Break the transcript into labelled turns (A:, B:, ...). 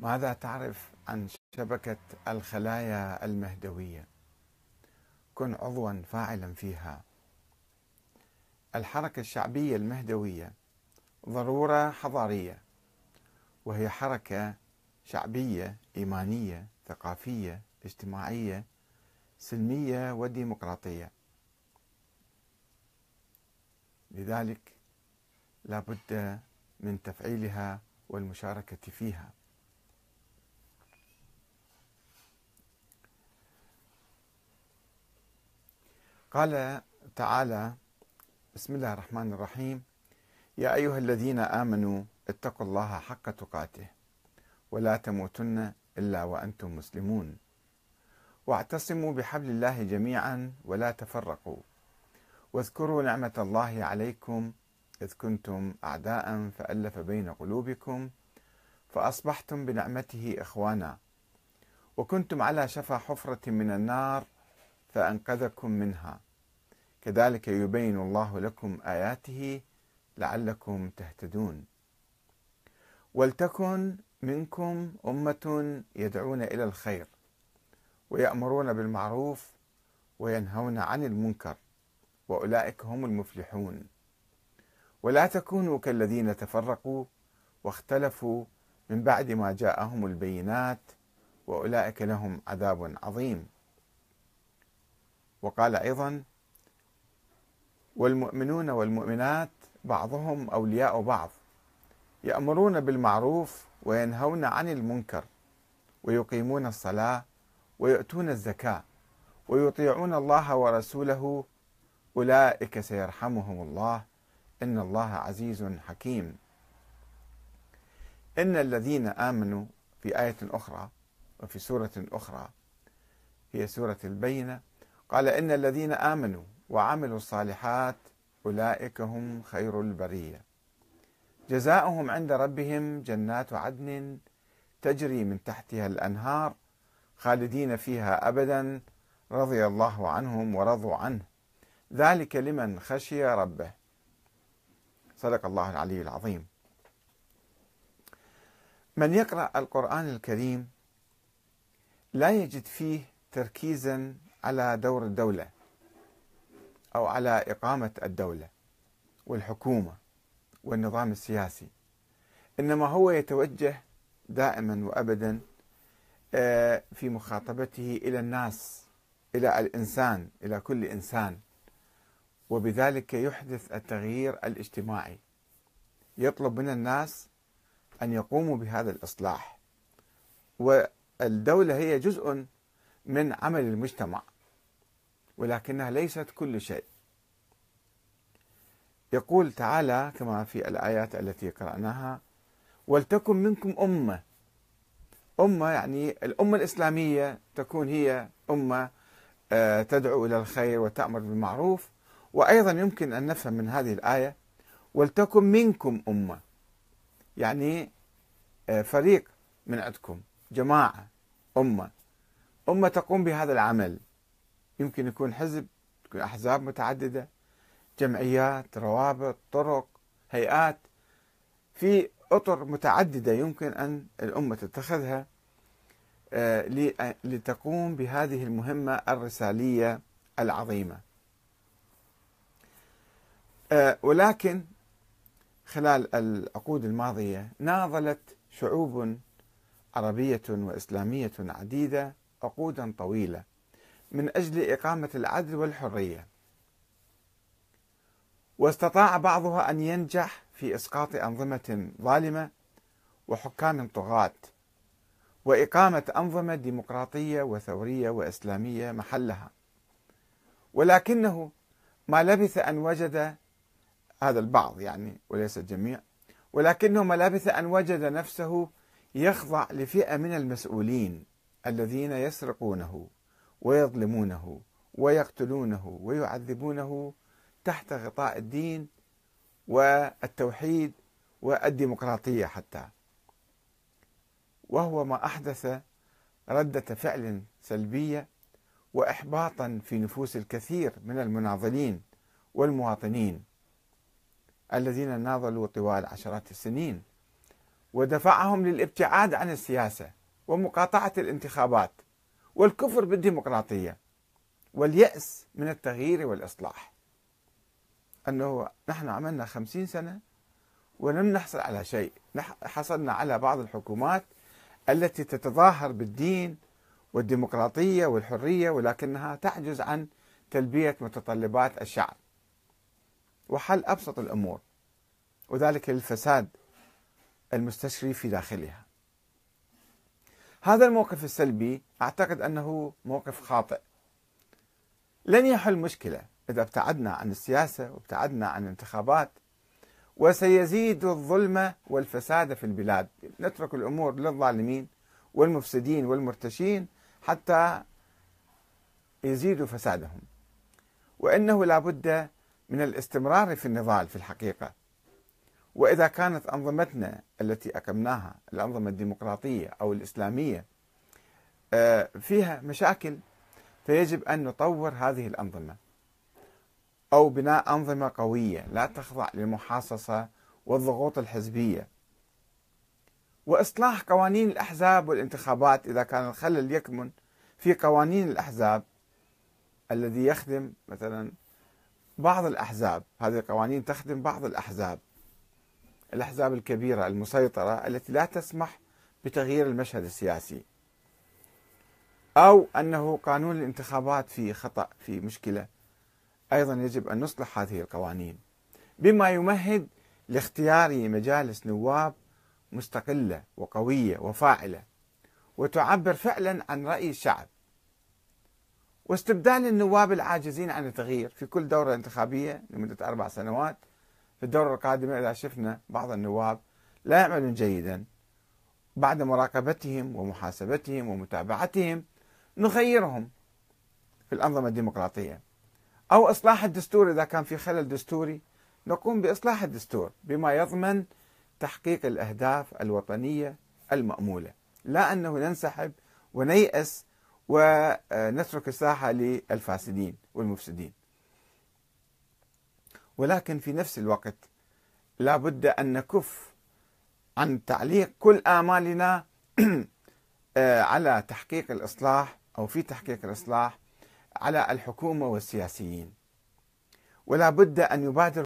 A: ماذا تعرف عن شبكة الخلايا المهدوية؟ كن عضوا فاعلا فيها. الحركة الشعبية المهدوية ضرورة حضارية وهي حركة شعبية إيمانية ثقافية اجتماعية سلمية وديمقراطية. لذلك لابد من تفعيلها والمشاركة فيها. قال تعالى بسم الله الرحمن الرحيم يا أيها الذين آمنوا اتقوا الله حق تقاته ولا تموتن إلا وأنتم مسلمون واعتصموا بحبل الله جميعا ولا تفرقوا واذكروا نعمة الله عليكم إذ كنتم أعداء فألف بين قلوبكم فأصبحتم بنعمته إخوانا وكنتم على شفا حفرة من النار فأنقذكم منها كذلك يبين الله لكم آياته لعلكم تهتدون ولتكن منكم أمة يدعون إلى الخير ويأمرون بالمعروف وينهون عن المنكر وأولئك هم المفلحون ولا تكونوا كالذين تفرقوا واختلفوا من بعد ما جاءهم البينات وأولئك لهم عذاب عظيم وقال أيضا والمؤمنون والمؤمنات بعضهم أولياء بعض يأمرون بالمعروف وينهون عن المنكر ويقيمون الصلاة ويؤتون الزكاة ويطيعون الله ورسوله أولئك سيرحمهم الله إن الله عزيز حكيم إن الذين آمنوا في آية أخرى وفي سورة أخرى هي سورة البينة قال إن الذين آمنوا وعملوا الصالحات أولئك هم خير البرية جزاؤهم عند ربهم جنات عدن تجري من تحتها الأنهار خالدين فيها أبدا رضي الله عنهم ورضوا عنه ذلك لمن خشي ربه صدق الله العلي العظيم من يقرأ القرآن الكريم لا يجد فيه تركيزا على دور الدولة أو على إقامة الدولة والحكومة والنظام السياسي إنما هو يتوجه دائما وأبدا آه، في مخاطبته إلى الناس إلى الإنسان إلى كل إنسان وبذلك يحدث التغيير الاجتماعي يطلب من الناس أن يقوموا بهذا الإصلاح والدولة هي جزء من عمل المجتمع ولكنها ليست كل شيء يقول تعالى كما في الآيات التي قرأناها ولتكن منكم أمة أمة يعني الأمة الإسلامية تكون هي أمة آه، تدعو إلى الخير وتأمر بالمعروف وأيضا يمكن أن نفهم من هذه الآية ولتكن منكم أمة يعني آه، فريق من عندكم جماعة أمة أمة تقوم بهذا العمل يمكن يكون حزب تكون أحزاب متعددة جمعيات روابط طرق هيئات في أطر متعددة يمكن أن الأمة تتخذها آه، لتقوم بهذه المهمة الرسالية العظيمة آه، ولكن خلال العقود الماضية ناضلت شعوب عربية وإسلامية عديدة عقودا طويلة من أجل إقامة العدل والحرية واستطاع بعضها أن ينجح في إسقاط أنظمة ظالمة وحكام طغاة وإقامة أنظمة ديمقراطية وثورية وإسلامية محلها ولكنه ما لبث أن وجد هذا البعض يعني وليس الجميع ولكنه ما لبث أن وجد نفسه يخضع لفئة من المسؤولين الذين يسرقونه ويظلمونه ويقتلونه ويعذبونه تحت غطاء الدين والتوحيد والديمقراطيه حتى وهو ما احدث رده فعل سلبيه واحباطا في نفوس الكثير من المناضلين والمواطنين الذين ناضلوا طوال عشرات السنين ودفعهم للابتعاد عن السياسه ومقاطعة الانتخابات والكفر بالديمقراطية واليأس من التغيير والإصلاح أنه نحن عملنا خمسين سنة ولم نحصل على شيء حصلنا على بعض الحكومات التي تتظاهر بالدين والديمقراطية والحرية ولكنها تعجز عن تلبية متطلبات الشعب وحل أبسط الأمور وذلك للفساد المستشري في داخلها هذا الموقف السلبي أعتقد أنه موقف خاطئ لن يحل مشكلة إذا ابتعدنا عن السياسة وابتعدنا عن الانتخابات وسيزيد الظلم والفساد في البلاد نترك الأمور للظالمين والمفسدين والمرتشين حتى يزيدوا فسادهم وإنه لابد من الاستمرار في النضال في الحقيقة واذا كانت انظمتنا التي اقمناها الانظمه الديمقراطيه او الاسلاميه آه، فيها مشاكل فيجب ان نطور هذه الانظمه او بناء انظمه قويه لا تخضع للمحاصصه والضغوط الحزبيه واصلاح قوانين الاحزاب والانتخابات اذا كان الخلل يكمن في قوانين الاحزاب الذي يخدم مثلا بعض الاحزاب هذه القوانين تخدم بعض الاحزاب الأحزاب الكبيرة المسيطرة التي لا تسمح بتغيير المشهد السياسي أو أنه قانون الانتخابات فيه خطأ فيه مشكلة أيضا يجب أن نصلح هذه القوانين بما يمهد لاختيار مجالس نواب مستقلة وقوية وفاعلة وتعبر فعلا عن رأي الشعب واستبدال النواب العاجزين عن التغيير في كل دورة انتخابية لمدة أربع سنوات في الدورة القادمة إذا شفنا بعض النواب لا يعملون جيدا بعد مراقبتهم ومحاسبتهم ومتابعتهم نخيرهم في الأنظمة الديمقراطية أو إصلاح الدستور إذا كان في خلل دستوري نقوم بإصلاح الدستور بما يضمن تحقيق الأهداف الوطنية المأمولة لا أنه ننسحب ونيأس ونترك الساحة للفاسدين والمفسدين ولكن في نفس الوقت لا بد أن نكف عن تعليق كل آمالنا آه، على تحقيق الإصلاح أو في تحقيق الإصلاح على الحكومة والسياسيين ولا بد أن يبادر